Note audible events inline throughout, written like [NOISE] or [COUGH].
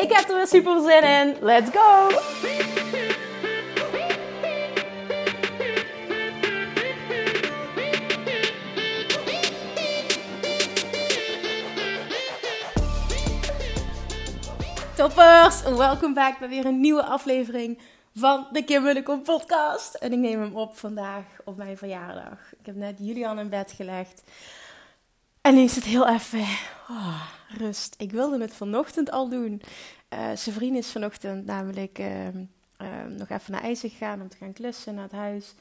Ik heb er weer super zin in. Let's go! Toppers, welkom back bij weer een nieuwe aflevering van de Kim Munnekom podcast. En ik neem hem op vandaag op mijn verjaardag. Ik heb net Julian in bed gelegd. En nu is het heel even oh, rust. Ik wilde het vanochtend al doen. Uh, zijn vriend is vanochtend namelijk uh, uh, nog even naar IJzer gegaan om te gaan klussen naar het huis.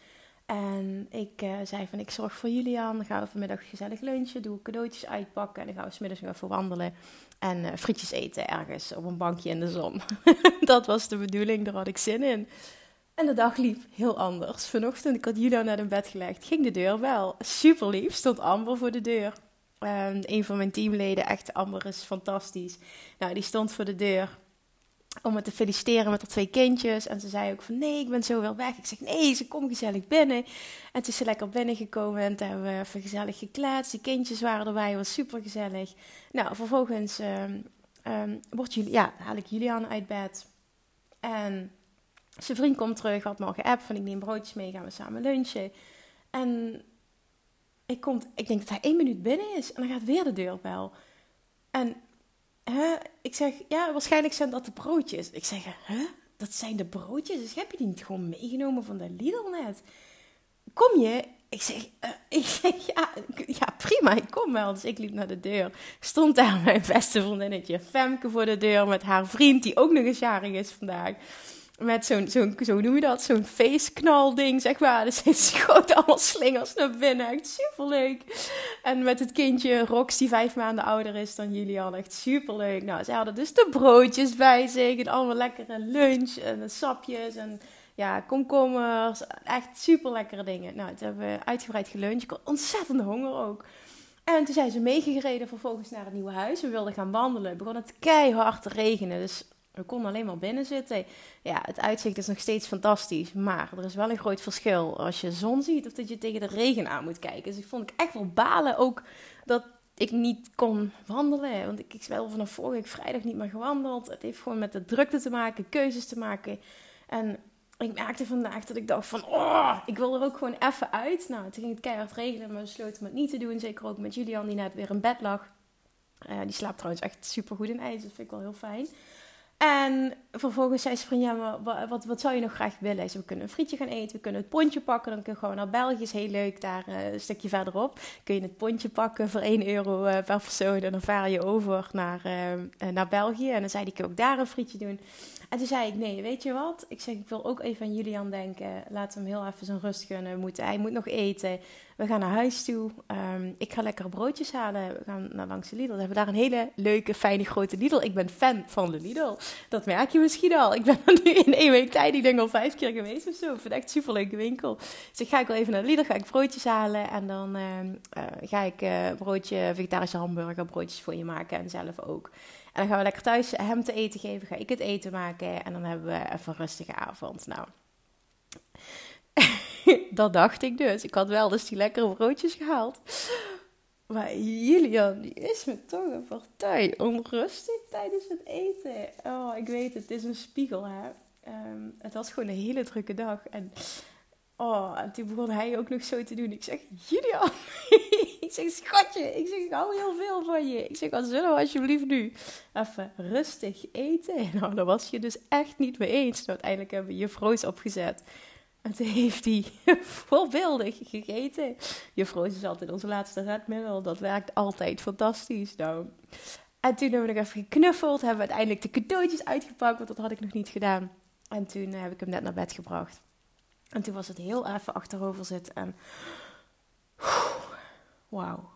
En ik uh, zei van ik zorg voor Julian. Dan gaan we vanmiddag gezellig lunchen. Doe cadeautjes uitpakken. En dan gaan we smiddags nog even wandelen. En uh, frietjes eten ergens op een bankje in de zon. [LAUGHS] dat was de bedoeling. Daar had ik zin in. En de dag liep heel anders. Vanochtend, ik had Julian naar in bed gelegd. Ging de deur wel. Super lief. Stond Amber voor de deur. Um, een van mijn teamleden, echt Amber is fantastisch. Nou, die stond voor de deur om me te feliciteren met haar twee kindjes. En ze zei ook van nee, ik ben zo wel weg. Ik zeg nee, ze komt gezellig binnen. En toen is ze lekker binnengekomen en toen hebben we even gezellig gekletst. Die kindjes waren erbij, was super gezellig. Nou, vervolgens um, um, wordt jullie, ja, haal ik Julian uit bed. En zijn vriend komt terug, had morgen app van ik neem broodjes mee, gaan we samen lunchen. En ik, kom, ik denk dat hij één minuut binnen is en dan gaat weer de deurbel. En hè, ik zeg, ja, waarschijnlijk zijn dat de broodjes. Ik zeg, hè, dat zijn de broodjes? Dus heb je die niet gewoon meegenomen van de Lidl net? Kom je? Ik zeg, uh, ik zeg [LAUGHS] ja, ja, prima, ik kom wel. Dus ik liep naar de deur. Stond daar mijn beste vriendinnetje Femke voor de deur met haar vriend, die ook nog eens jarig is vandaag met zo'n, zo'n, zo noem je dat, zo'n feestknalding, zeg maar. [LAUGHS] Dus ze schoot allemaal slingers naar binnen. Echt superleuk. En met het kindje Rox, die vijf maanden ouder is dan Julian. Echt superleuk. Nou, ze hadden dus de broodjes bij zich. En allemaal lekkere lunch en sapjes en ja, komkommers. Echt super lekkere dingen. Nou, toen hebben we uitgebreid geluncht. Ik had ontzettend honger ook. En toen zijn ze meegereden vervolgens naar het nieuwe huis. We wilden gaan wandelen. Het begon het keihard te regenen. Dus we konden alleen maar binnen zitten. Ja, het uitzicht is nog steeds fantastisch. Maar er is wel een groot verschil als je zon ziet of dat je tegen de regen aan moet kijken. Dus ik vond ik echt wel balen ook dat ik niet kon wandelen. Want ik, ik wel vanaf vorige week vrijdag niet meer gewandeld. Het heeft gewoon met de drukte te maken, keuzes te maken. En ik merkte vandaag dat ik dacht van, oh, ik wil er ook gewoon even uit. Nou, toen ging het keihard regenen, maar we besloten het niet te doen. Zeker ook met Julian, die net weer in bed lag. Uh, die slaapt trouwens echt super goed in ijs, dat vind ik wel heel fijn. En vervolgens zei ze ja, maar wat, wat zou je nog graag willen? Ze, we kunnen een frietje gaan eten, we kunnen het pontje pakken. Dan kun je gewoon naar België, is heel leuk, daar uh, een stukje verderop. Kun je het pontje pakken voor 1 euro uh, per persoon. En dan vaar je over naar, uh, naar België. En dan zei ik ook daar een frietje doen. En toen zei ik, nee, weet je wat? Ik zeg, ik wil ook even aan Julian denken. Laat hem heel even zijn rust gunnen. Moet, hij moet nog eten. We gaan naar huis toe. Um, ik ga lekkere broodjes halen. We gaan naar langs de Lidl. We hebben daar een hele leuke, fijne, grote Lidl. Ik ben fan van de Lidl. Dat merk je misschien al. Ik ben er nu in één week tijd, ik denk al vijf keer geweest of zo. Ik vind het echt een superleuke winkel. Dus ik ga ik wel even naar de Lidl, ga ik broodjes halen. En dan uh, uh, ga ik uh, broodje, vegetarische hamburger, broodjes voor je maken. En zelf ook. En dan gaan we lekker thuis hem te eten geven. Ga ik het eten maken. En dan hebben we even een rustige avond. Nou, [LAUGHS] dat dacht ik dus. Ik had wel dus die lekkere broodjes gehaald. Maar Julian, die is me toch een partij onrustig tijdens het eten. Oh, ik weet het, het is een spiegel, hè. Um, het was gewoon een hele drukke dag. En, oh, en toen begon hij ook nog zo te doen. Ik zeg, Julian, [LAUGHS] ik zeg, schatje, ik zeg, ik hou heel veel van je. Ik zeg, zullen we alsjeblieft nu even rustig eten? [LAUGHS] Nou, daar was je dus echt niet mee eens. Nou, uiteindelijk hebben we je froos opgezet. En toen heeft hij [LAUGHS] voorbeeldig gegeten. Juffrouw is altijd onze laatste redmiddel. Dat werkt altijd fantastisch. Nou. En toen hebben we nog even geknuffeld. Hebben we uiteindelijk de cadeautjes uitgepakt. Want dat had ik nog niet gedaan. En toen heb ik hem net naar bed gebracht. En toen was het heel even achterover zitten. En wauw.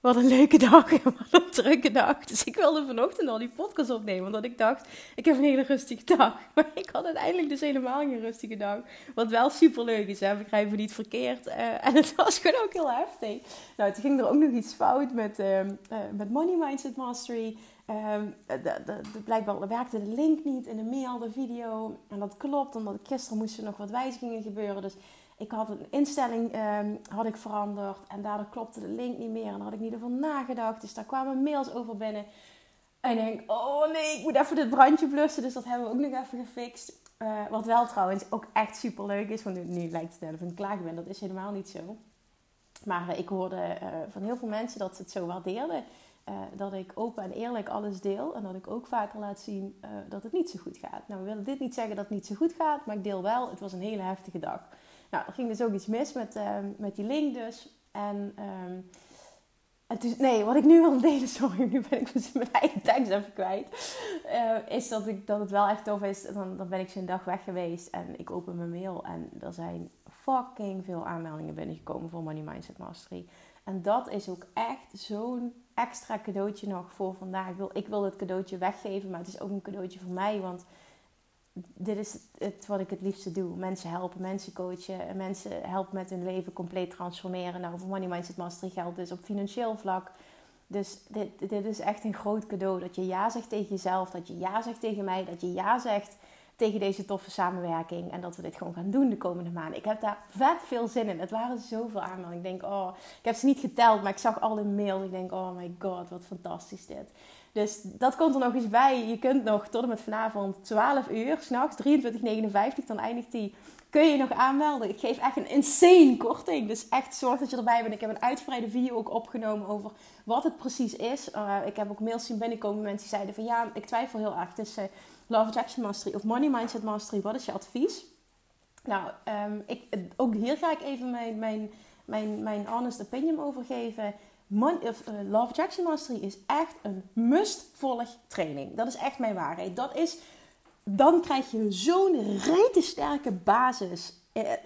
wat een leuke dag en wat een drukke dag. Dus ik wilde vanochtend al die podcast opnemen. Omdat ik dacht, ik heb een hele rustige dag. [LAUGHS] Maar ik had uiteindelijk dus helemaal geen rustige dag. Wat wel super leuk is, hè? begrijp me niet verkeerd. Uh, [LAUGHS] en het was gewoon ook heel heftig. Nou, toen ging er ook nog iets fout met, uh, uh, met Money Mindset Mastery. Ehm, de, blijkbaar werkte de link niet in de mail, de video. En dat klopt, omdat gisteren moesten nog wat wijzigingen gebeuren. Dus ik had een instelling um, had ik veranderd en daardoor klopte de link niet meer. En daar had ik niet over nagedacht. Dus daar kwamen mails over binnen. En ik denk, oh nee, ik moet even dit brandje blussen. Dus dat hebben we ook nog even gefixt. Uh, wat wel trouwens ook echt super leuk is. Want nu, lijkt het net of ik klagen ben. Dat is helemaal niet zo. Maar uh, ik hoorde uh, van heel veel mensen dat ze het zo waardeerden. Dat ik open en eerlijk alles deel. En dat ik ook vaker laat zien dat het niet zo goed gaat. Nou, we willen dit niet zeggen dat het niet zo goed gaat. Maar ik deel wel, het was een hele heftige dag. Nou, er ging dus ook iets mis met, ehm, met die link dus. En, toen, nee, wat ik nu wil delen, [LAUGHS] sorry, nu ben ik dus mijn eigen tekst even kwijt. Uh, is dat, ik, dat het wel echt tof is. Dan, dan ben ik zo'n dag weg geweest en ik open mijn mail. En er zijn fucking veel aanmeldingen binnengekomen voor Money Mindset Mastery. En dat is ook echt zo'n extra cadeautje nog voor vandaag. Ik wil, ik wil het cadeautje weggeven, maar het is ook een cadeautje voor mij. Want dit is het wat ik het liefste doe. Mensen helpen, mensen coachen, mensen helpen met hun leven compleet transformeren. Nou, voor Money Mindset Mastery geldt dus op financieel vlak. Dus dit, dit is echt een groot cadeau. Dat je ja zegt tegen jezelf, dat je ja zegt tegen mij, dat je ja zegt tegen deze toffe samenwerking. En dat we dit gewoon gaan doen de komende maanden. Ik heb daar vet veel zin in. Het waren zoveel aanmeldingen. Ik denk, oh, ik heb ze niet geteld, maar ik zag al de mails. Ik denk, oh my god, wat fantastisch dit. Dus dat komt er nog eens bij. Je kunt nog tot en met vanavond 12 uur, s'nachts 23,59, dan eindigt die. Kun je nog aanmelden? Ik geef echt een insane korting. Dus echt zorg dat je erbij bent. Ik heb een uitgebreide video ook opgenomen over wat het precies is. Uh, ik heb ook mails zien binnenkomen. Mensen die zeiden van ja, ik twijfel heel erg tussen Love Attraction Mastery of Money Mindset Mastery. Wat is je advies? Nou, um, ik, ook hier ga ik even mijn, mijn, mijn, mijn honest opinion over geven. Mon of, uh, Love Attraction Mastery is echt een must-volg training. Dat is echt mijn waarheid. Dat is, dan krijg je zo'n rete sterke basis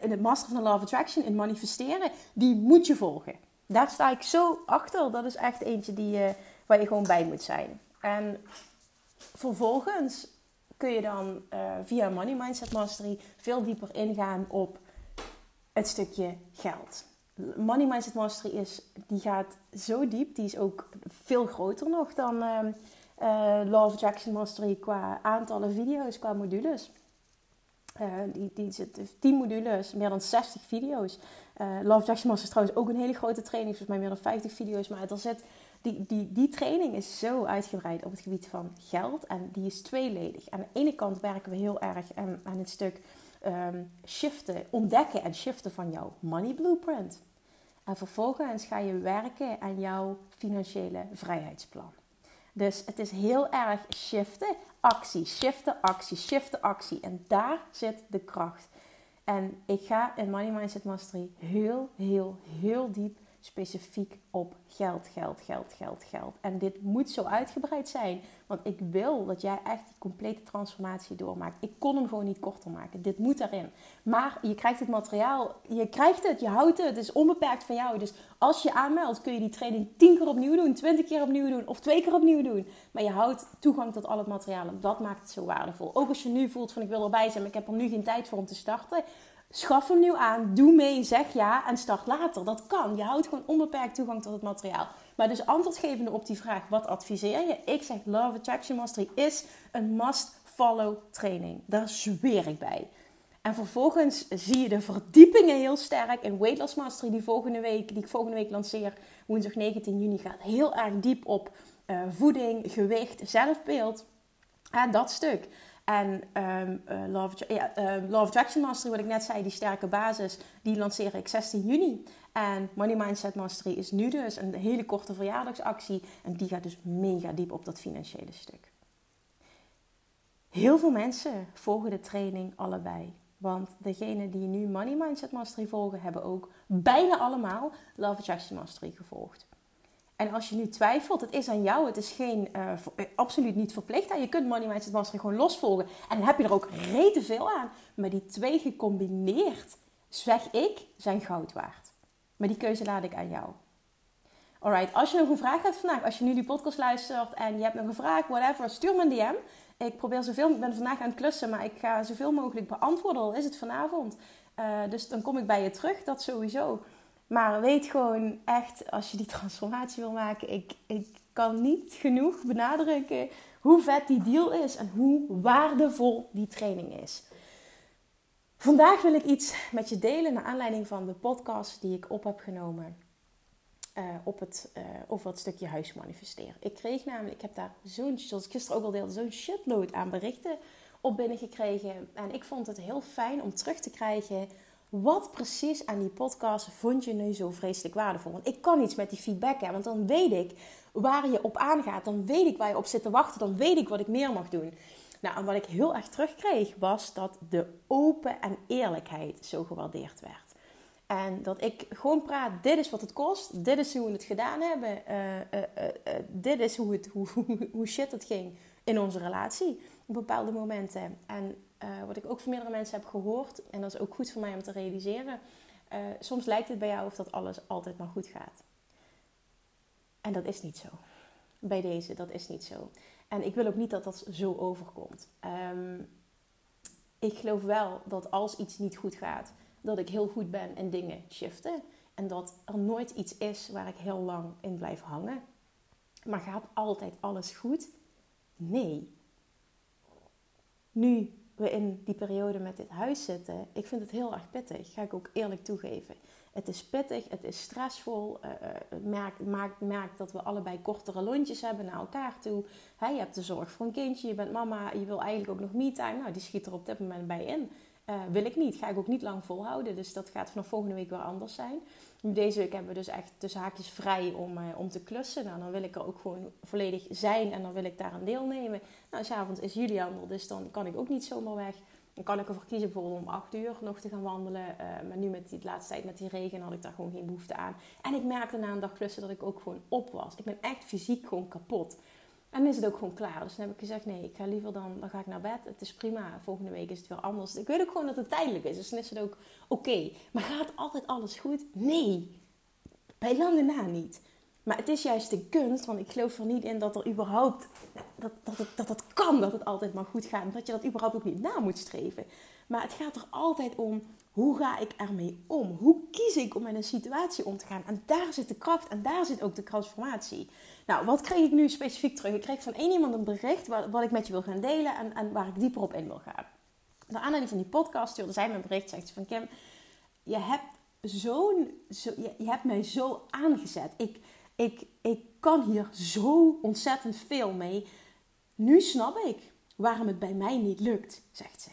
in het Master van Love Attraction, in manifesteren. Die moet je volgen. Daar sta ik zo achter. Dat is echt eentje die, uh, waar je gewoon bij moet zijn. En vervolgens kun je dan uh, via Money Mindset Mastery veel dieper ingaan op het stukje geld. Money Mindset Mastery is, die gaat zo diep. Die is ook veel groter nog dan uh, uh, Law of Attraction Mastery qua aantallen video's, qua modules. Uh, die, die zit 10 modules, meer dan 60 video's. Uh, of Attraction Mastery is trouwens ook een hele grote training, volgens mij meer dan 50 video's. Maar er zit, die, die, die training is zo uitgebreid op het gebied van geld en die is tweeledig. Aan de ene kant werken we heel erg aan, het stuk um, shiften, ontdekken en shiften van jouw money blueprint. En vervolgens ga je werken aan jouw financiële vrijheidsplan. Dus het is heel erg shiften, actie, shiften, actie, shiften, actie. En daar zit de kracht. En ik ga in Money Mindset Mastery heel, heel, heel diep specifiek op geld, geld, geld, geld, geld. En dit moet zo uitgebreid zijn, want ik wil dat jij echt die complete transformatie doormaakt. Ik kon hem gewoon niet korter maken. Dit moet erin. Maar je krijgt het materiaal, je krijgt het, je houdt het, het is onbeperkt van jou. Dus als je aanmeldt, kun je die training 10 keer opnieuw doen, 20 keer opnieuw doen of twee keer opnieuw doen. Maar je houdt toegang tot al het materiaal dat maakt het zo waardevol. Ook als je nu voelt van ik wil erbij zijn, maar ik heb er nu geen tijd voor om te starten Schaf hem nu aan, doe mee, zeg ja en start later. Dat kan. Je houdt gewoon onbeperkt toegang tot het materiaal. Maar dus antwoordgevende op die vraag, wat adviseer je? Ik zeg Love Attraction Mastery is een must-follow training. Daar zweer ik bij. En vervolgens zie je de verdiepingen heel sterk in Weight Loss Mastery die, volgende week, die ik volgende week lanceer. Woensdag 19 juni gaat heel erg diep op uh, voeding, gewicht, zelfbeeld. En dat stuk. En Love, ja, uh, Love Attraction Mastery, wat ik net zei, die sterke basis, die lanceer ik 16 juni. En Money Mindset Mastery is nu dus een hele korte verjaardagsactie. En die gaat dus mega diep op dat financiële stuk. Heel veel mensen volgen de training allebei. Want degenen die nu Money Mindset Mastery volgen, hebben ook bijna allemaal Love Attraction Mastery gevolgd. En als je nu twijfelt, het is aan jou. Het is geen, uh, absoluut niet verplicht. Je kunt Money Mindset Mastery gewoon losvolgen. En dan heb je er ook rete veel aan. Maar die twee gecombineerd, zeg ik, zijn goud waard. Maar die keuze laat ik aan jou. Alright, als je nog een vraag hebt vandaag, als je nu die podcast luistert en je hebt nog een vraag, whatever, stuur me een DM. Ik probeer zoveel, ik ben vandaag aan het klussen, maar ik ga zoveel mogelijk beantwoorden, al is het vanavond. Uh, dus dan kom ik bij je terug, dat sowieso. Maar weet gewoon echt, als je die transformatie wil maken, ik, ik kan niet genoeg benadrukken hoe vet die deal is en hoe waardevol die training is. Vandaag wil ik iets met je delen naar aanleiding van de podcast die ik op heb genomen uh, op het, uh, over het stukje huis manifesteren. Ik kreeg namelijk, ik heb daar zo'n, zoals ik gisteren ook al deelde, zo'n shitload aan berichten op binnengekregen. En ik vond het heel fijn om terug te krijgen wat precies aan die podcast vond je nu zo vreselijk waardevol? Want ik kan iets met die feedback hebben, want dan weet ik waar je op aangaat. Dan weet ik waar je op zit te wachten. Dan weet ik wat ik meer mag doen. Nou, en wat ik heel erg terugkreeg was dat de open en eerlijkheid zo gewaardeerd werd. En dat ik gewoon praat, dit is wat het kost, dit is hoe we het gedaan hebben, uh, uh, uh, dit is hoe, het, hoe, [LAUGHS] hoe shit het ging in onze relatie op bepaalde momenten. En wat ik ook van meerdere mensen heb gehoord, en dat is ook goed voor mij om te realiseren, soms lijkt het bij jou of dat alles altijd maar goed gaat. En dat is niet zo. Bij deze, dat is niet zo. En ik wil ook niet dat dat zo overkomt. Um, ik geloof wel dat als iets niet goed gaat, dat ik heel goed ben in dingen shiften. En dat er nooit iets is waar ik heel lang in blijf hangen. Maar gaat altijd alles goed? Nee. Nu we in die periode met dit huis zitten, ik vind het heel erg pittig, ga ik ook eerlijk toegeven. Het is pittig, het is stressvol. Uh, het maakt, maakt, maakt, dat we allebei kortere lontjes hebben naar elkaar toe. je hebt de zorg voor een kindje, je bent mama, je wil eigenlijk ook nog me-time. Nou, die schiet er op dit moment bij in. Uh, wil ik niet. Ga ik ook niet lang volhouden. Dus dat gaat vanaf volgende week weer anders zijn. Deze week hebben we dus echt de zaakjes vrij om, uh, om te klussen. Nou, dan wil ik er ook gewoon volledig zijn en dan wil ik daar aan deelnemen. Nou, s'avonds is Julian er, dus dan kan ik ook niet zomaar weg. Dan kan ik ervoor kiezen bijvoorbeeld om 8 uur nog te gaan wandelen. Uh, maar nu met die laatste tijd met die regen had ik daar gewoon geen behoefte aan. En ik merkte na een dag klussen dat ik ook gewoon op was. Ik ben echt fysiek gewoon kapot. En is het ook gewoon klaar. Dus dan heb ik gezegd, nee, ik ga liever dan, dan ga ik naar bed. Het is prima, volgende week is het weer anders. Ik weet ook gewoon dat het tijdelijk is, dus dan is het ook oké. Maar gaat altijd alles goed? Nee, bij lange na niet. Maar het is juist de kunst, want ik geloof er niet in dat er überhaupt, dat, dat, dat het kan dat het altijd maar goed gaat. Dat je dat überhaupt ook niet na moet streven. Maar het gaat er altijd om, hoe ga ik ermee om? Hoe kies ik om met een situatie om te gaan? En daar zit de kracht en daar zit ook de transformatie. Nou, wat kreeg ik nu specifiek terug? Ik kreeg van één iemand een bericht wat, wat ik met je wil gaan delen en, en waar ik dieper op in wil gaan. Naar aanleiding van die podcast stuurde zij me een bericht. Zegt ze van Kim, je hebt, zo'n, zo, je, je, hebt mij zo aangezet. Ik, ik, ik kan hier zo ontzettend veel mee. Nu snap ik waarom het bij mij niet lukt, zegt ze.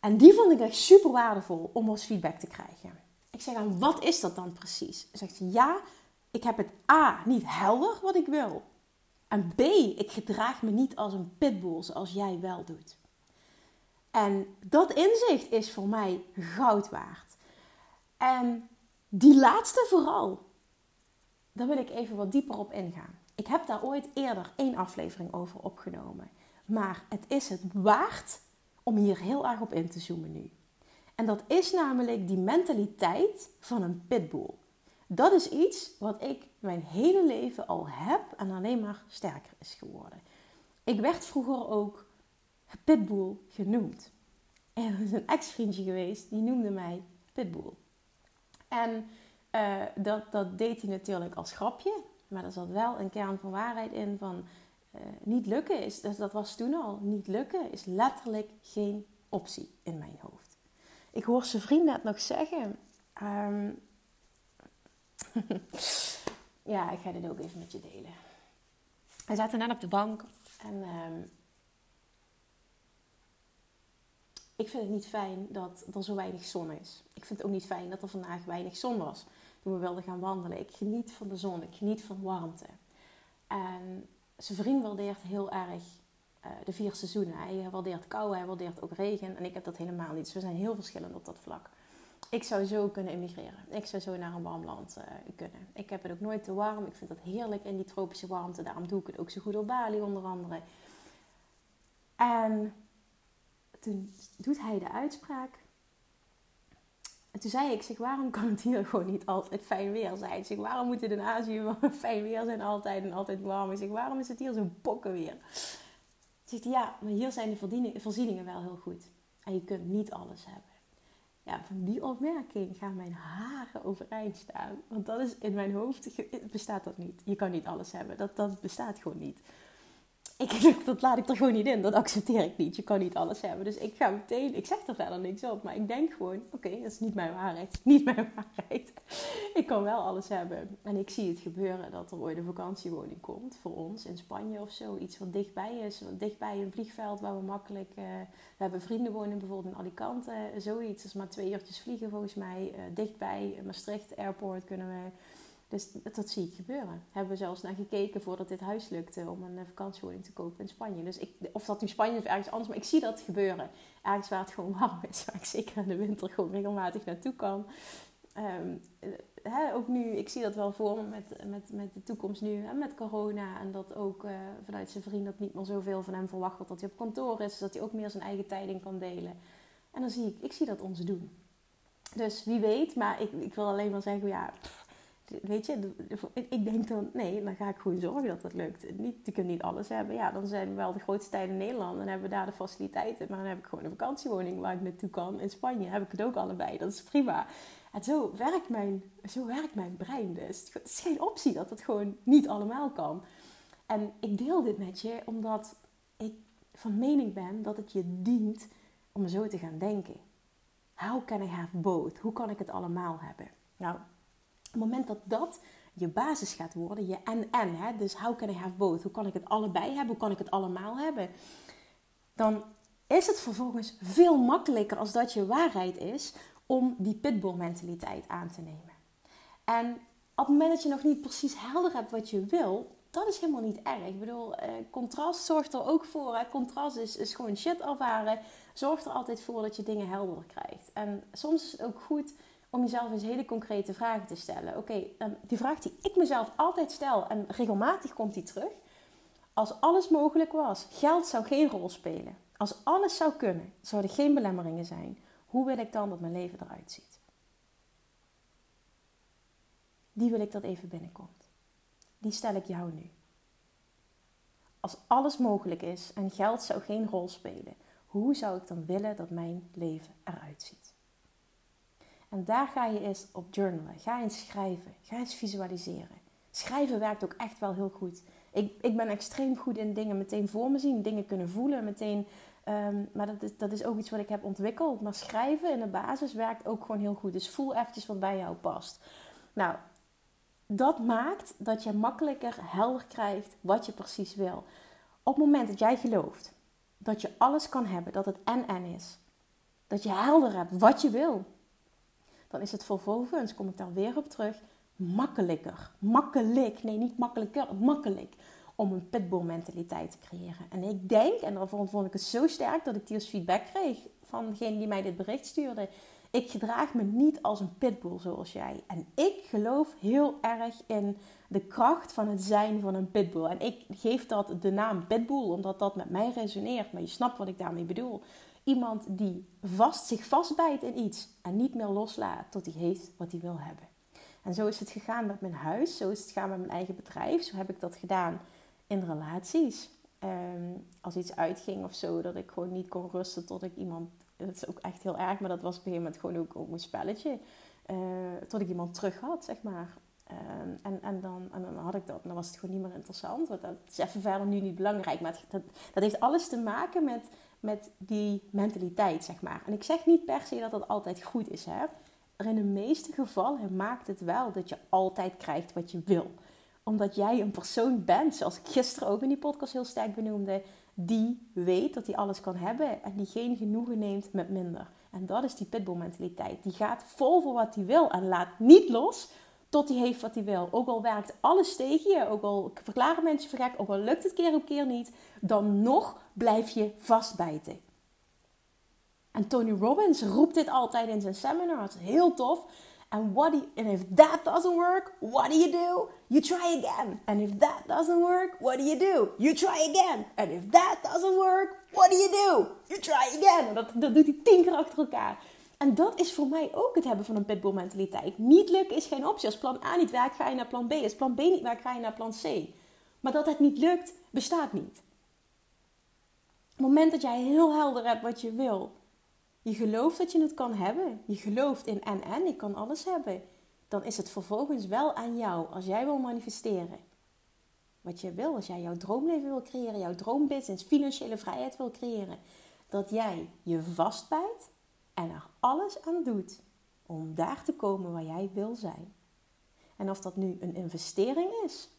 En die vond ik echt super waardevol om als feedback te krijgen. Ik zeg aan, wat is dat dan precies? Zegt ze, ja, ik heb het A, niet helder wat ik wil. En B, ik gedraag me niet als een pitbull zoals jij wel doet. En dat inzicht is voor mij goud waard. En die laatste vooral, daar wil ik even wat dieper op ingaan. Ik heb daar ooit eerder één aflevering over opgenomen. Maar het is het waard om hier heel erg op in te zoomen nu. En dat is namelijk die mentaliteit van een pitbull. Dat is iets wat ik mijn hele leven al heb en alleen maar sterker is geworden. Ik werd vroeger ook pitbull genoemd. En er is een ex-vriendje geweest die noemde mij pitbull. En uh, dat, dat deed hij natuurlijk als grapje. Maar er zat wel een kern van waarheid in van uh, niet lukken is, dus dat was toen al, niet lukken is letterlijk geen optie in mijn hoofd. Ik hoor zijn vriend net nog zeggen, um, [LAUGHS] ja, ik ga dit ook even met je delen. We zaten net op de bank en um, ik vind het niet fijn dat er zo weinig zon is. Ik vind het ook niet fijn dat er vandaag weinig zon was toen we wilden gaan wandelen. Ik geniet van de zon, ik geniet van warmte. En zijn vriend waardeert heel erg uh, de vier seizoenen. Hij waardeert kou, hij waardeert ook regen. En ik heb dat helemaal niet. Dus we zijn heel verschillend op dat vlak. Ik zou zo kunnen emigreren. Ik zou zo naar een warm land uh, kunnen. Ik heb het ook nooit te warm. Ik vind dat heerlijk in die tropische warmte. Daarom doe ik het ook zo goed op Bali onder andere. En toen doet hij de uitspraak. En toen zei ik, zeg, waarom kan het hier [LAUGHS] gewoon niet altijd fijn weer zijn? Zeg, waarom moet het in Azië [LAUGHS] fijn weer zijn altijd en altijd warm? Ik zeg, waarom is het hier zo bokken weer? Zegt ja, maar hier zijn de voorzieningen wel heel goed. En je kunt niet alles hebben. Ja, van die opmerking gaan mijn haren overeind staan. Want dat is in mijn hoofd, bestaat dat niet. Je kan niet alles hebben. Dat, dat bestaat gewoon niet ik, [LAUGHS] dat laat ik er gewoon niet in. Dat accepteer ik niet. Je kan niet alles hebben. Dus ik ga meteen, ik zeg er verder niks op. Maar ik denk gewoon, oké, dat is niet mijn waarheid. [LAUGHS] Niet mijn waarheid. Ik kan wel alles hebben. En ik zie het gebeuren dat er ooit een vakantiewoning komt. Voor ons in Spanje of zo. Iets wat dichtbij is. Dichtbij een vliegveld waar we makkelijk... Uh, we hebben vrienden wonen bijvoorbeeld in Alicante. Zoiets. Dat is maar twee uurtjes vliegen volgens mij. Uh, dichtbij Maastricht Airport kunnen we dus dat zie ik gebeuren. Hebben we zelfs naar gekeken voordat dit huis lukte om een eh, vakantiewoning te kopen in Spanje. Dus ik, of dat nu Spanje of ergens anders, maar ik zie dat gebeuren. Ergens waar het gewoon warm is, [LAUGHS] waar ik zeker in de winter gewoon regelmatig naartoe kan. Um, hè, ook nu, ik zie dat wel voor me met, met, met de toekomst nu, hè, met corona. En dat ook uh, vanuit zijn vriend dat niet meer zoveel van hem verwacht wordt dat hij op kantoor is. dat hij ook meer zijn eigen tijding kan delen. En dan zie ik, ik zie dat ons doen. Dus wie weet, maar ik, ik wil alleen maar zeggen, ja, weet je, ik denk dan, nee, dan ga ik gewoon zorgen dat dat lukt. Je kunt niet alles hebben. Ja, dan zijn we wel de grootste tijden in Nederland en hebben we daar de faciliteiten. Maar dan heb ik gewoon een vakantiewoning waar ik naartoe kan. In Spanje heb ik het ook allebei. Dat is prima. En zo werkt mijn, zo werkt mijn brein dus. Het is geen optie dat het gewoon niet allemaal kan. En ik deel dit met je omdat ik van mening ben dat het je dient om zo te gaan denken. How can I have both? Hoe kan ik het allemaal hebben? Nou, het moment dat dat je basis gaat worden, je en-en, hè, dus how can I have both? Hoe kan ik het allebei hebben? Hoe kan ik het allemaal hebben? Dan is het vervolgens veel makkelijker als dat je waarheid is om die pitbull mentaliteit aan te nemen. En op het moment dat je nog niet precies helder hebt wat je wil, dat is helemaal niet erg. Ik bedoel, eh, contrast zorgt er ook voor. Contrast is, is gewoon shit ervaren. Zorgt er altijd voor dat je dingen helder krijgt. En soms is het ook goed om jezelf eens hele concrete vragen te stellen. Oké, ehm, die vraag die ik mezelf altijd stel en regelmatig komt die terug. Als alles mogelijk was, geld zou geen rol spelen. Als alles zou kunnen, zouden geen belemmeringen zijn. Hoe wil ik dan dat mijn leven eruit ziet? Die wil ik dat even binnenkomt. Die stel ik jou nu. Als alles mogelijk is en geld zou geen rol spelen, hoe zou ik dan willen dat mijn leven eruit ziet? En daar ga je eens op journalen. Ga eens schrijven. Ga eens visualiseren. Schrijven werkt ook echt wel heel goed. Ik, ik ben extreem goed in dingen meteen voor me zien, dingen kunnen voelen, meteen. Um, maar dat is, dat is ook iets wat ik heb ontwikkeld. Maar schrijven in de basis werkt ook gewoon heel goed. Dus voel eventjes wat bij jou past. Nou, dat maakt dat je makkelijker helder krijgt wat je precies wil. Op het moment dat jij gelooft dat je alles kan hebben, dat het en-en is. Dat je helder hebt wat je wil dan is het vervolgens, kom ik daar weer op terug, makkelijker. Makkelijk, nee niet makkelijker, makkelijk om een pitbull mentaliteit te creëren. En ik denk, en daarvan vond ik het zo sterk dat ik die als feedback kreeg van degene die mij dit bericht stuurde. Ik gedraag me niet als een pitbull zoals jij. En ik geloof heel erg in de kracht van het zijn van een pitbull. En ik geef dat de naam pitbull omdat dat met mij resoneert. Maar je snapt wat ik daarmee bedoel. Iemand die vast, zich vastbijt in iets en niet meer loslaat tot hij heeft wat hij wil hebben. En zo is het gegaan met mijn huis, zo is het gegaan met mijn eigen bedrijf. Zo heb ik dat gedaan in relaties. Ehm, als iets uitging of zo, dat ik gewoon niet kon rusten tot ik iemand. Dat is ook echt heel erg, maar dat was op een gegeven moment gewoon ook, ook een spelletje. Uh, tot ik iemand terug had, zeg maar. Ehm, en, en, dan, en dan had ik dat en dan was het gewoon niet meer interessant. Want dat is even verder nu niet belangrijk. Maar dat, dat heeft alles te maken met met die mentaliteit, zeg maar. En ik zeg niet per se dat dat altijd goed is, hè. Maar in de meeste gevallen maakt het wel dat je altijd krijgt wat je wil. Omdat jij een persoon bent, zoals ik gisteren ook in die podcast heel sterk benoemde, die weet dat hij alles kan hebben en die geen genoegen neemt met minder. En dat is die pitbull mentaliteit. Die gaat vol voor wat hij wil en laat niet los tot hij heeft wat hij wil. Ook al werkt alles tegen je, ook al verklaren mensen voor gek, ook al lukt het keer op keer niet, dan nog blijf je vastbijten. En Tony Robbins roept dit altijd in zijn seminars. Heel tof. And, what and if that doesn't work, what do you do? You try again. And if that doesn't work, what do you do? You try again. And if that doesn't work, what do you do? You try again. dat, dat doet hij tien keer achter elkaar. En dat is voor mij ook het hebben van een pitbull mentaliteit. Niet lukken is geen optie. Als plan A niet werkt, ga je naar plan B. Als plan B niet werkt, ga je naar plan C. Maar dat het niet lukt, bestaat niet. Op het moment dat jij heel helder hebt wat je wil, je gelooft dat je het kan hebben, je gelooft in en en, ik kan alles hebben, dan is het vervolgens wel aan jou als jij wil manifesteren. Wat je wil, als jij jouw droomleven wil creëren, jouw droombusiness, financiële vrijheid wil creëren, dat jij je vastbijt en er alles aan doet om daar te komen waar jij wil zijn. En of dat nu een investering is,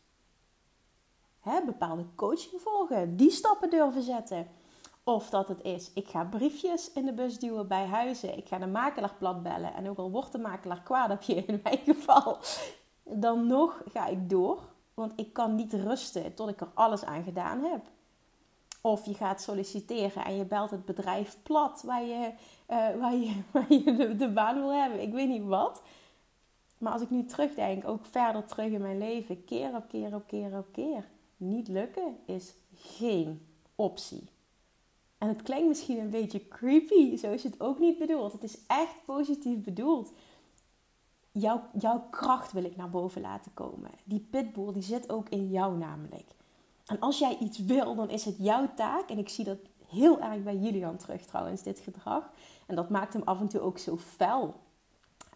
hè, bepaalde coaching volgen, die stappen durven zetten. Of dat het is, ik ga briefjes in de bus duwen bij huizen. Ik ga de makelaar plat bellen. En ook al wordt de makelaar kwaad op je in mijn geval, dan nog ga ik door. Want ik kan niet rusten tot ik er alles aan gedaan heb. Of je gaat solliciteren en je belt het bedrijf plat waar je, uh, waar je, [LAUGHS] de, baan wil hebben. Ik weet niet wat. Maar als ik nu terugdenk, ook verder terug in mijn leven, keer op keer op keer op keer. Niet lukken is geen optie. En het klinkt misschien een beetje creepy, zo is het ook niet bedoeld. Het is echt positief bedoeld. Jouw, jouw kracht wil ik naar boven laten komen. Die pitbull die zit ook in jou namelijk. En als jij iets wil, dan is het jouw taak. En ik zie dat heel erg bij Julian terug trouwens, dit gedrag. En dat maakt hem af en toe ook zo fel.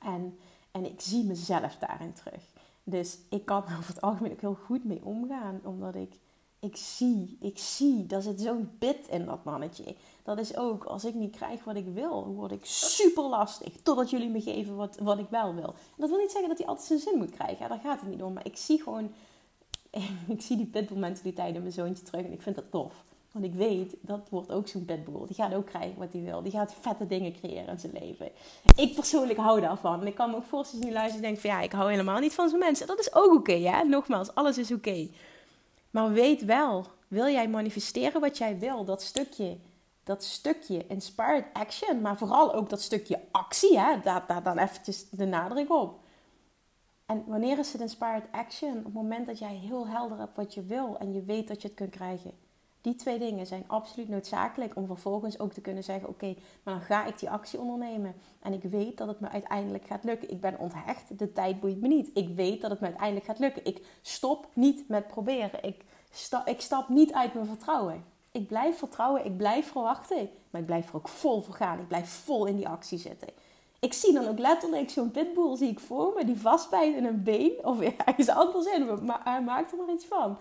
En, en ik zie mezelf daarin terug. Dus ik kan er over het algemeen ook heel goed mee omgaan. Omdat ik, ik zie, ik zie, daar zit zo'n bit in dat mannetje. Dat is ook, als ik niet krijg wat ik wil, word ik super lastig. Totdat jullie me geven wat, wat ik wel wil. En dat wil niet zeggen dat hij altijd zijn zin moet krijgen. Daar gaat het niet om. Maar ik zie gewoon [LAUGHS] ik zie die pitbull mentaliteit in mijn zoontje terug en ik vind dat tof. Want ik weet, dat wordt ook zo'n pitbull. Die gaat ook krijgen wat hij wil. Die gaat vette dingen creëren in zijn leven. Ik persoonlijk hou daarvan. En ik kan me ook voorstellen, nu luisteren en denk van ja, ik hou helemaal niet van zo'n mensen. Dat is ook oké, okay, Nogmaals, alles is oké. Maar weet wel, wil jij manifesteren wat jij wil? Dat stukje, dat stukje inspired action, maar vooral ook dat stukje actie, hè? Daar, daar dan eventjes de nadruk op. En wanneer is het inspired action? Op het moment dat jij heel helder hebt wat je wil en je weet dat je het kunt krijgen. Die twee dingen zijn absoluut noodzakelijk om vervolgens ook te kunnen zeggen: Oké, maar dan ga ik die actie ondernemen. En ik weet dat het me uiteindelijk gaat lukken. Ik ben onthecht, de tijd boeit me niet. Ik weet dat het me uiteindelijk gaat lukken. Ik stop niet met proberen. Ik, ik stap niet uit mijn vertrouwen. Ik blijf vertrouwen, ik blijf verwachten. Maar ik blijf er ook vol voor gaan. Ik blijf vol in die actie zitten ik zie dan ook letterlijk zo'n pitbull zie ik voor me, die vastbijt in een been of ergens anders in. Maar hij maakt er maar iets van.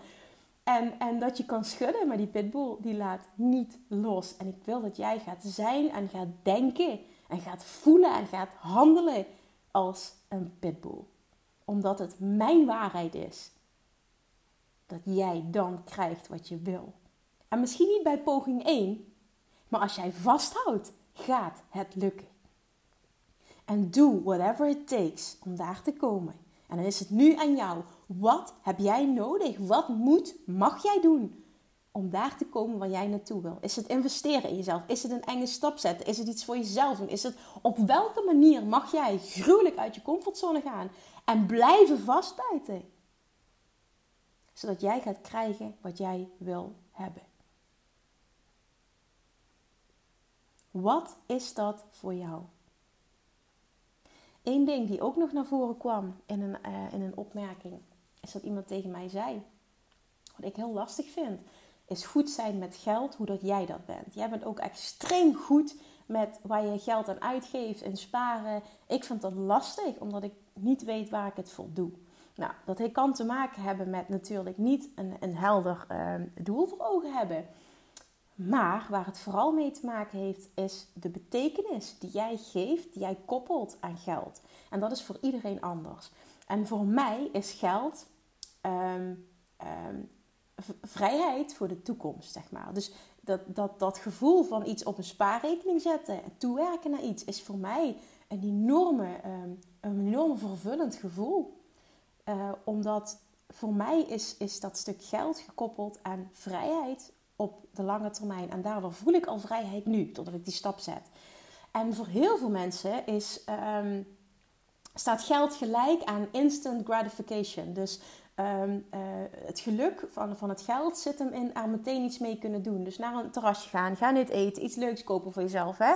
En, en dat je kan schudden, maar die pitbull die laat niet los. En ik wil dat jij gaat zijn en gaat denken en gaat voelen en gaat handelen als een pitbull. Omdat het mijn waarheid is dat jij dan krijgt wat je wil. En misschien niet bij poging 1, maar als jij vasthoudt, gaat het lukken. En doe whatever it takes om daar te komen. En dan is het nu aan jou. Wat heb jij nodig? Wat moet, mag jij doen om daar te komen waar jij naartoe wil? Is het investeren in jezelf? Is het een enge stap zetten? Is het iets voor jezelf? Is het op welke manier mag jij gruwelijk uit je comfortzone gaan en blijven vastbijten? Zodat jij gaat krijgen wat jij wil hebben. Wat is dat voor jou? Eén ding die ook nog naar voren kwam in een, uh, in een opmerking, is dat iemand tegen mij zei: Wat ik heel lastig vind, is goed zijn met geld, hoe dat jij dat bent. Jij bent ook extreem goed met waar je geld aan uitgeeft en sparen. Ik vind dat lastig, omdat ik niet weet waar ik het voor doe. Nou, dat kan te maken hebben met natuurlijk niet een, een helder uh, doel voor ogen hebben. Maar waar het vooral mee te maken heeft, is de betekenis die jij geeft, die jij koppelt aan geld. En dat is voor iedereen anders. En voor mij is geld ehm, ehm, vrijheid voor de toekomst, zeg maar. Dus dat, dat, dat gevoel van iets op een spaarrekening zetten en toewerken naar iets, is voor mij een enorme, ehm, een enorm vervullend gevoel. Uh, omdat voor mij is, is dat stuk geld gekoppeld aan vrijheid op de lange termijn. En daardoor voel ik al vrijheid nu, totdat ik die stap zet. En voor heel veel mensen is, staat geld gelijk aan instant gratification. Dus ehm, eh, het geluk van, van het geld zit hem in er meteen iets mee kunnen doen. Dus naar een terrasje gaan, ga dit eten, iets leuks kopen voor jezelf. Hè?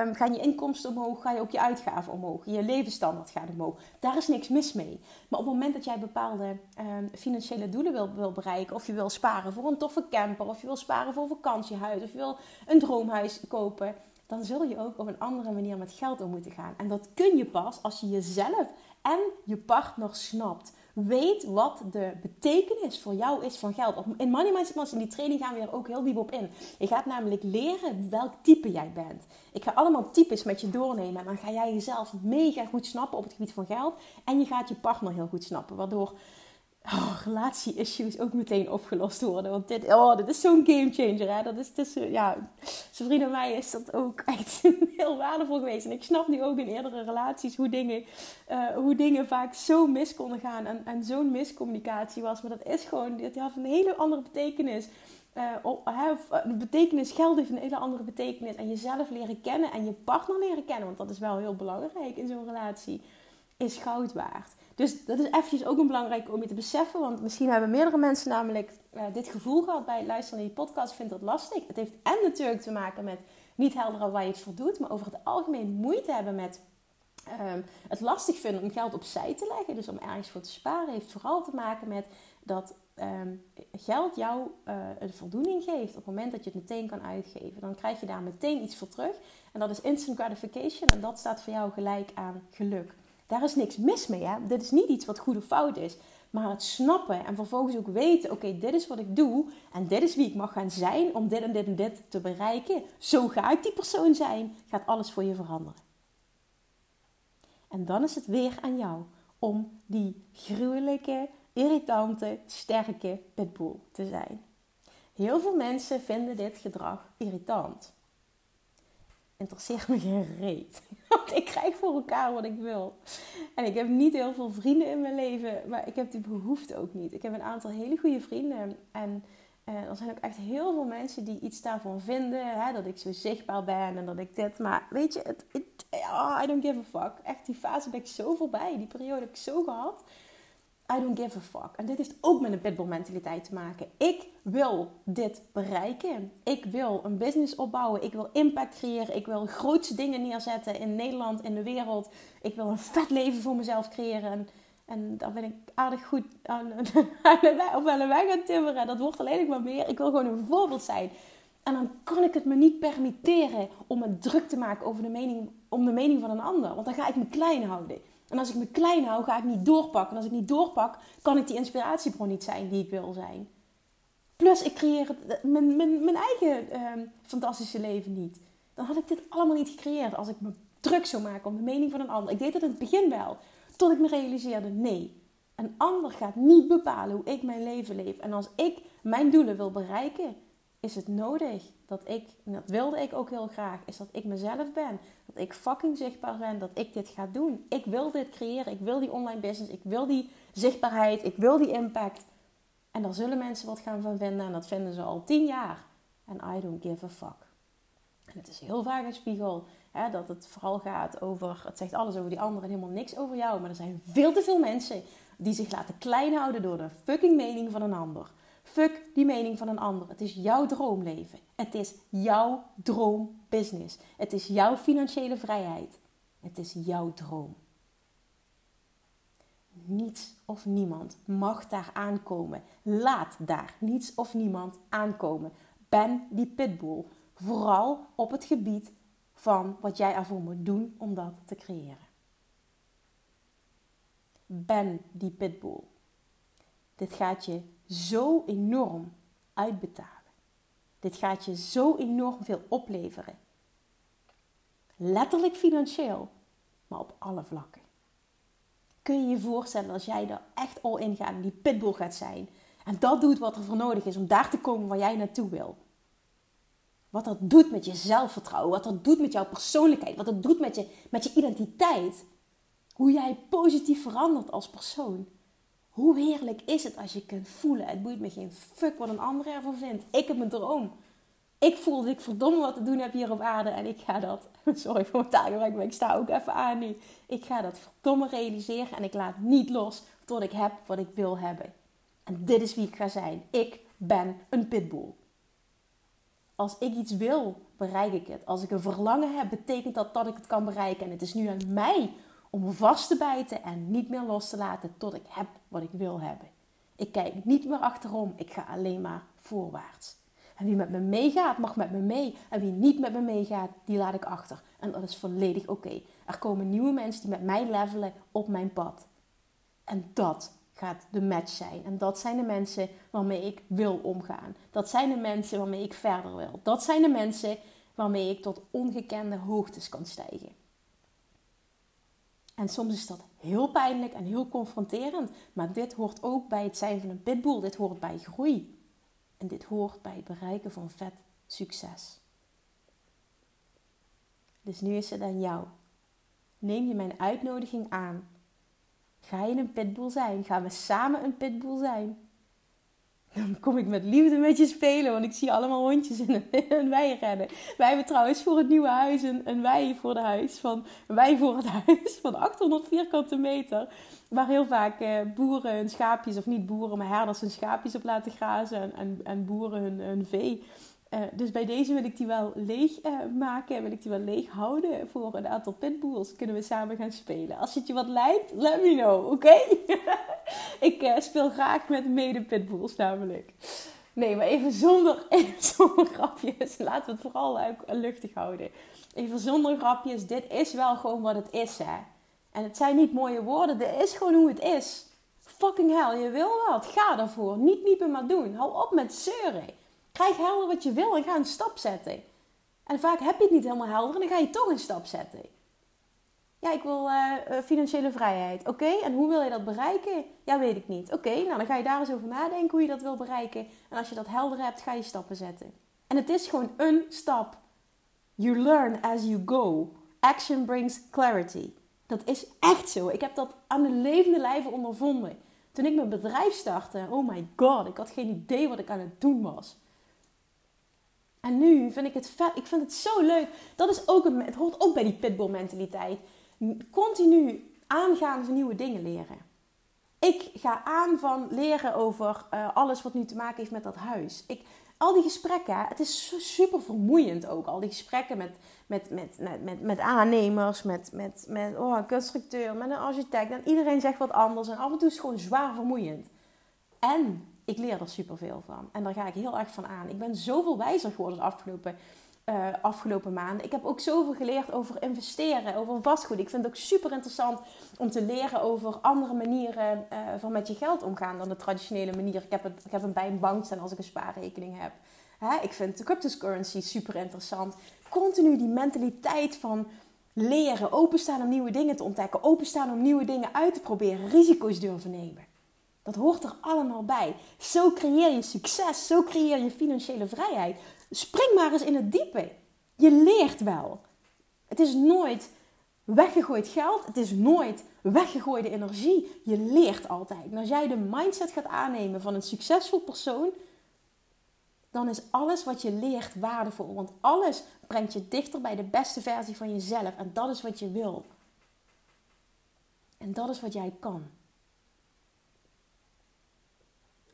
Um, gaan je inkomsten omhoog, ga je ook je uitgaven omhoog. Je levensstandaard gaat omhoog. Daar is niks mis mee. Maar op het moment dat jij bepaalde um, financiële doelen wil, wil bereiken, of je wil sparen voor een toffe camper, of je wil sparen voor een vakantiehuis, of je wil een droomhuis kopen dan zul je ook op een andere manier met geld om moeten gaan. En dat kun je pas als je jezelf en je partner snapt. Weet wat de betekenis voor jou is van geld. In Money Mindset in die training gaan we er ook heel diep op in. Je gaat namelijk leren welk type jij bent. Ik ga allemaal types met je doornemen. En dan ga jij jezelf mega goed snappen op het gebied van geld. En je gaat je partner heel goed snappen. Waardoor oh, relatie-issues ook meteen opgelost worden. Want dit, oh, dit is zo'n gamechanger. Hè? Dat is tussen, ja, zijn en mij is dat ook [LAUGHS] echt heel waardevol geweest. En ik snap nu ook in eerdere relaties hoe dingen, uh, hoe dingen vaak zo mis konden gaan. En, en zo'n miscommunicatie was. Maar dat is gewoon, dit had een hele andere betekenis. Uh, de betekenis geld heeft een hele andere betekenis. En jezelf leren kennen en je partner leren kennen. Want dat is wel heel belangrijk in zo'n relatie. Is goud waard. Dus dat is eventjes ook een belangrijk om je te beseffen. Want misschien hebben meerdere mensen namelijk uh, dit gevoel gehad bij het luisteren naar die podcast. Vindt dat lastig. Het heeft en natuurlijk te maken met niet helder waar je het voor doet. Maar over het algemeen moeite hebben met um, het lastig vinden om geld opzij te leggen. Dus om ergens voor te sparen. Heeft vooral te maken met dat um, geld jou uh, een voldoening geeft. Op het moment dat je het meteen kan uitgeven. Dan krijg je daar meteen iets voor terug. En dat is instant gratification. En dat staat voor jou gelijk aan geluk. Daar is niks mis mee. Hè? Dit is niet iets wat goed of fout is. Maar het snappen en vervolgens ook weten: oké, dit is wat ik doe. En dit is wie ik mag gaan zijn om dit en dit en dit te bereiken. Zo ga ik die persoon zijn. Gaat alles voor je veranderen. En dan is het weer aan jou om die gruwelijke, irritante, sterke pitbull te zijn. Heel veel mensen vinden dit gedrag irritant interesseert me geen reet. [LAUGHS] Want ik krijg voor elkaar wat ik wil. En ik heb niet heel veel vrienden in mijn leven, maar ik heb die behoefte ook niet. Ik heb een aantal hele goede vrienden. En uh, er zijn ook echt heel veel mensen die iets daarvan vinden. Hè, dat ik zo zichtbaar ben en dat ik dit. Maar weet je, het, oh, I don't give a fuck. Echt, die fase ben ik zo voorbij. Die periode heb ik zo gehad. I don't give a fuck. En dit heeft ook met een pitbull mentaliteit te maken. Ik wil dit bereiken. Ik wil een business opbouwen. Ik wil impact creëren. Ik wil grootste dingen neerzetten in Nederland, in de wereld. Ik wil een vet leven voor mezelf creëren. En, en daar ben ik aardig goed aan, op een weg aan timmeren. Dat wordt alleen maar meer. Ik wil gewoon een voorbeeld zijn. En dan kan ik het me niet permitteren om me druk te maken over de mening, om de mening van een ander. Want dan ga ik me klein houden. En als ik me klein hou, ga ik niet doorpakken. En als ik niet doorpak, kan ik die inspiratiebron niet zijn die ik wil zijn. Plus, ik creëer mijn, mijn, mijn eigen ehm, fantastische leven niet. Dan had ik dit allemaal niet gecreëerd als ik me druk zou maken om de mening van een ander. Ik deed het in het begin wel, tot ik me realiseerde: nee, een ander gaat niet bepalen hoe ik mijn leven leef. En als ik mijn doelen wil bereiken, is het nodig dat ik, en dat wilde ik ook heel graag, is dat ik mezelf ben. Dat ik fucking zichtbaar ben, dat ik dit ga doen. Ik wil dit creëren, ik wil die online business, ik wil die zichtbaarheid, ik wil die impact. En daar zullen mensen wat gaan van vinden en dat vinden ze al tien jaar. En I don't give a fuck. En het is heel vaak een spiegel hè, dat het vooral gaat over, het zegt alles over die ander en helemaal niks over jou. Maar er zijn veel te veel mensen die zich laten klein houden door de fucking mening van een ander. Fuck die mening van een ander. Het is jouw droomleven. Het is jouw droombusiness. Het is jouw financiële vrijheid. Het is jouw droom. Niets of niemand mag daar aankomen. Laat daar niets of niemand aankomen. Ben die pitbull. Vooral op het gebied van wat jij ervoor moet doen om dat te creëren. Ben die pitbull. Dit gaat je zo enorm uitbetalen. Dit gaat je zo enorm veel opleveren. Letterlijk financieel, maar op alle vlakken. Kun je je voorstellen als jij er echt al in gaat en die pitbull gaat zijn. En dat doet wat er voor nodig is om daar te komen waar jij naartoe wil. Wat dat doet met je zelfvertrouwen, wat dat doet met jouw persoonlijkheid, wat dat doet met je, met je identiteit. Hoe jij positief verandert als persoon. Hoe heerlijk is het als je kunt voelen. Het boeit me geen fuck wat een ander ervan vindt. Ik heb mijn droom. Ik voel dat ik verdomme wat te doen heb hier op aarde. En ik ga dat, [LAUGHS] sorry voor mijn taalgebruik, maar ik sta ook even aan nu. Ik ga dat verdomme realiseren en ik laat niet los tot ik heb wat ik wil hebben. En dit is wie ik ga zijn. Ik ben een pitbull. Als ik iets wil, bereik ik het. Als ik een verlangen heb, betekent dat dat ik het kan bereiken. En het is nu aan mij om vast te bijten en niet meer los te laten tot ik heb wat ik wil hebben. Ik kijk niet meer achterom, ik ga alleen maar voorwaarts. En wie met me meegaat, mag met me mee. En wie niet met me meegaat, die laat ik achter. En dat is volledig oké. Er komen nieuwe mensen die met mij levelen op mijn pad. En dat gaat de match zijn. En dat zijn de mensen waarmee ik wil omgaan. Dat zijn de mensen waarmee ik verder wil. Dat zijn de mensen waarmee ik tot ongekende hoogtes kan stijgen. En soms is dat heel pijnlijk en heel confronterend. Maar dit hoort ook bij het zijn van een pitbull. Dit hoort bij groei. En dit hoort bij het bereiken van vet succes. Dus nu is het aan jou. Neem je mijn uitnodiging aan. Ga je een pitbull zijn? Gaan we samen een pitbull zijn? Dan kom ik met liefde met je spelen, want ik zie allemaal hondjes in een, wei rennen. Wij hebben trouwens voor het nieuwe huis een, een wei voor, de huis van, een voor het [LAUGHS] huis van 800 vierkante meter. Waar heel vaak eh, boeren hun schaapjes, of niet boeren, maar herders hun schaapjes op laten grazen. En, en, en boeren hun, hun vee uh, dus bij deze wil ik die wel leeg uh, maken. Wil ik die wel leeg houden voor een aantal pitbulls. Kunnen we samen gaan spelen. Als het je wat lijkt, let me know, oké? [LAUGHS] Ik uh, speel graag met mede pitbulls namelijk. Nee, maar even zonder, [LAUGHS] zonder grapjes. Laten we het vooral luchtig houden. Even zonder grapjes. Dit is wel gewoon wat het is, hè. En het zijn niet mooie woorden. Dit is gewoon hoe het is. Fucking hell, je wil wat. Ga ervoor. Niet niepen, maar doen. Hou op met zeuren. Krijg helder wat je wil en ga een stap zetten. En vaak heb je het niet helemaal helder en dan ga je toch een stap zetten. Ja, ik wil uh, financiële vrijheid. Oké, en hoe wil je dat bereiken? Ja, weet ik niet. Oké, nou dan ga je daar eens over nadenken hoe je dat wil bereiken. En als je dat helder hebt, ga je stappen zetten. En het is gewoon een stap. You learn as you go. Action brings clarity. Dat is echt zo. Ik heb dat aan de levende lijve ondervonden. Toen ik mijn bedrijf startte, oh my god, ik had geen idee wat ik aan het doen was. En nu vind ik het. Ik vind het zo leuk. Dat is ook een, het hoort ook bij die pitbull mentaliteit. Continu aangaan nieuwe dingen leren. Ik ga aan van leren over uh, alles wat nu te maken heeft met dat huis. Ik, al die gesprekken, het is super vermoeiend ook. Al die gesprekken met, met, met, met, met, met aannemers, met, met, met oh, een constructeur, met een architect. En iedereen zegt wat anders. En af en toe is het gewoon zwaar vermoeiend. En ik leer er superveel van. En daar ga ik heel erg van aan. Ik ben zoveel wijzer geworden de afgelopen, uh, afgelopen maanden. Ik heb ook zoveel geleerd over investeren, over vastgoed. Ik vind het ook super interessant om te leren over andere manieren uh, van met je geld omgaan dan de traditionele manier. Ik heb, het, ik heb hem bij een bank staan als ik een spaarrekening heb. Hè? Ik vind de cryptocurrency super interessant. Continu die mentaliteit van leren, openstaan om nieuwe dingen te ontdekken, openstaan om nieuwe dingen uit te proberen, risico's durven nemen. Dat hoort er allemaal bij. Zo creëer je succes, zo creëer je financiële vrijheid. Spring maar eens in het diepe. Je leert wel. Het is nooit weggegooid geld, het is nooit weggegooide energie. Je leert altijd. En als jij de mindset gaat aannemen van een succesvol persoon, dan is alles wat je leert waardevol. Want alles brengt je dichter bij de beste versie van jezelf. En dat is wat je wil. En dat is wat jij kan.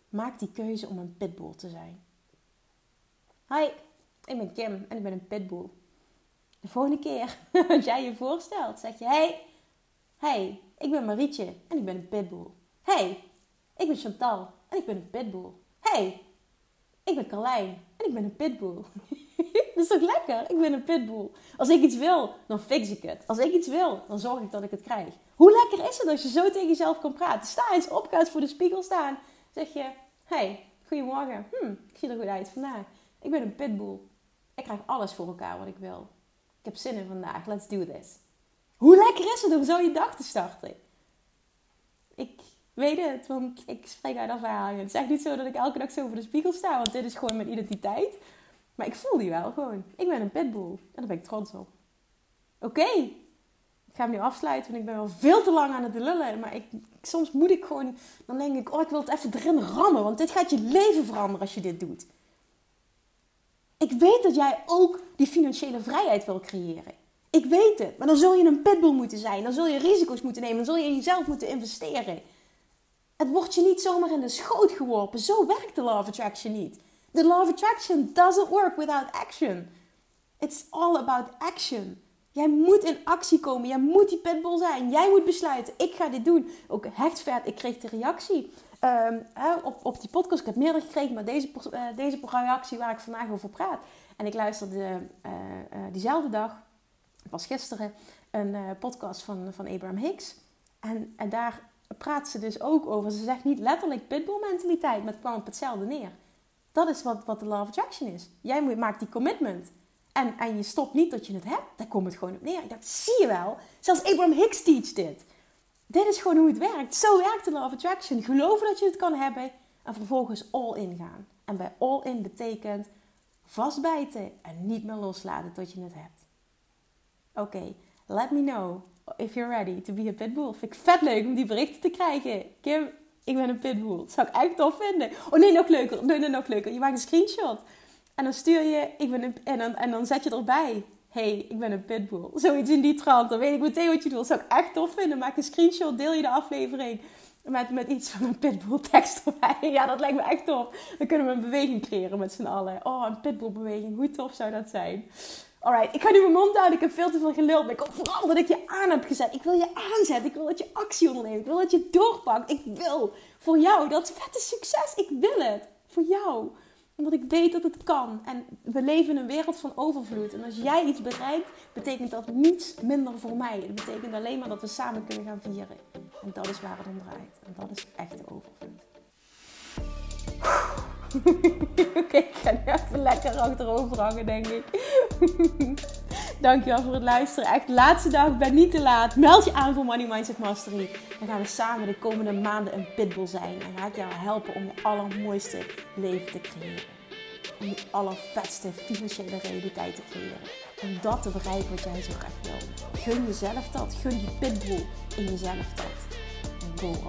Maak die keuze om een pitbull te zijn. Hi, ik ben Kim en ik ben een pitbull. De volgende keer [LAUGHS] als jij je voorstelt, zeg je: Hey, hey, ik ben Marietje en ik ben een pitbull. Hey, ik ben Chantal en ik ben een pitbull. Hey, ik ben Carlijn en ik ben een pitbull. [LAUGHS] dat is toch lekker? Ik ben een pitbull. Als ik iets wil, dan fix ik het. Als ik iets wil, dan zorg ik dat ik het krijg. Hoe lekker is het als je zo tegen jezelf kan praten? Sta eens op, ga voor de spiegel staan zeg je: Hey, goedemorgen. Hm, ik zie er goed uit vandaag. Ik ben een pitbull. Ik krijg alles voor elkaar wat ik wil. Ik heb zin in vandaag. Let's do this. Hoe lekker is het om zo je dag te starten? Ik weet het, want ik spreek uit ervaring. Het is echt niet zo dat ik elke dag zo voor de spiegel sta, want dit is gewoon mijn identiteit. Maar ik voel die wel gewoon. Ik ben een pitbull en daar ben ik trots op. Oké, ga hem nu afsluiten, want ik ben wel veel te lang aan het lullen. Maar ik, soms moet ik gewoon, dan denk ik, oh, ik wil het even erin rammen. Want dit gaat je leven veranderen als je dit doet. Ik weet dat jij ook die financiële vrijheid wil creëren. Ik weet het. Maar dan zul je een pitbull moeten zijn. Dan zul je risico's moeten nemen. Dan zul je in jezelf moeten investeren. Het wordt je niet zomaar in de schoot geworpen. Zo werkt de law of attraction niet. The law of attraction doesn't work without action. It's all about action. Jij moet in actie komen. Jij moet die pitbull zijn. Jij moet besluiten. Ik ga dit doen. Ook hechtvet. Ik kreeg de reactie um, op, op die podcast. Ik heb meerdere gekregen. Maar deze, uh, deze reactie waar ik vandaag over praat. En ik luisterde uh, uh, diezelfde dag. was gisteren. Een podcast van, van Abraham Hicks. En, en daar praat ze dus ook over. Ze zegt niet letterlijk pitbull mentaliteit. Maar het kwam op hetzelfde neer. Dat is wat, wat de law of attraction is. Jij moet, maakt die commitment. En, en je stopt niet dat je het hebt. Daar komt het gewoon op neer. Ik dacht, zie je wel? Zelfs Abraham Hicks teach dit. Dit is gewoon hoe het werkt. Zo werkt de law of attraction. Geloven dat je het kan hebben. En vervolgens all in gaan. En bij all in betekent vastbijten en niet meer loslaten tot je het hebt. Oké, let me know if you're ready to be a pitbull. Vind ik vet leuk om die berichten te krijgen. Kim, ik ben een pitbull. Dat zou ik echt tof vinden. Oh nee, nog leuker. Nee, nee, nog leuker. Je maakt een screenshot. En dan stuur je, ik ben een, en, dan, en dan zet je erbij. hey, ik ben een pitbull. Zoiets in die trant. Dan weet ik meteen wat je doet. Dat zou ik echt tof vinden. Maak een screenshot, deel je de aflevering. Met, met iets van een pitbull tekst erbij. [LAUGHS] Ja, dat lijkt me echt tof. Dan kunnen we een beweging creëren met z'n allen. Oh, een pitbull beweging. Hoe tof zou dat zijn? Alright, ik ga nu mijn mond houden. Ik heb veel te veel geluld. Ik hoop vooral dat ik je aan heb gezet. Ik wil je aanzetten. Ik wil dat je actie onderneemt. Ik wil dat je doorpakt. Ik wil voor jou dat vette succes. Ik wil het. Voor jou. Omdat ik weet dat het kan. En we leven in een wereld van overvloed. En als jij iets bereikt, betekent dat niets minder voor mij. Het betekent alleen maar dat we samen kunnen gaan vieren. En dat is waar het om draait. En dat is echte overvloed. [LAUGHS] Oké, ik ga nu even lekker achterover hangen, denk ik. [LAUGHS] Dankjewel voor het luisteren. Echt, laatste dag, ben niet te laat. Meld je aan voor Money Mindset Mastery. Dan gaan we samen de komende maanden een pitbull zijn. En ga ik jou helpen om je allermooiste leven te creëren. Om je allervetste financiële realiteit te creëren. Om dat te bereiken wat jij zo graag wil. Gun jezelf dat. Gun die pitbull in jezelf dat. En go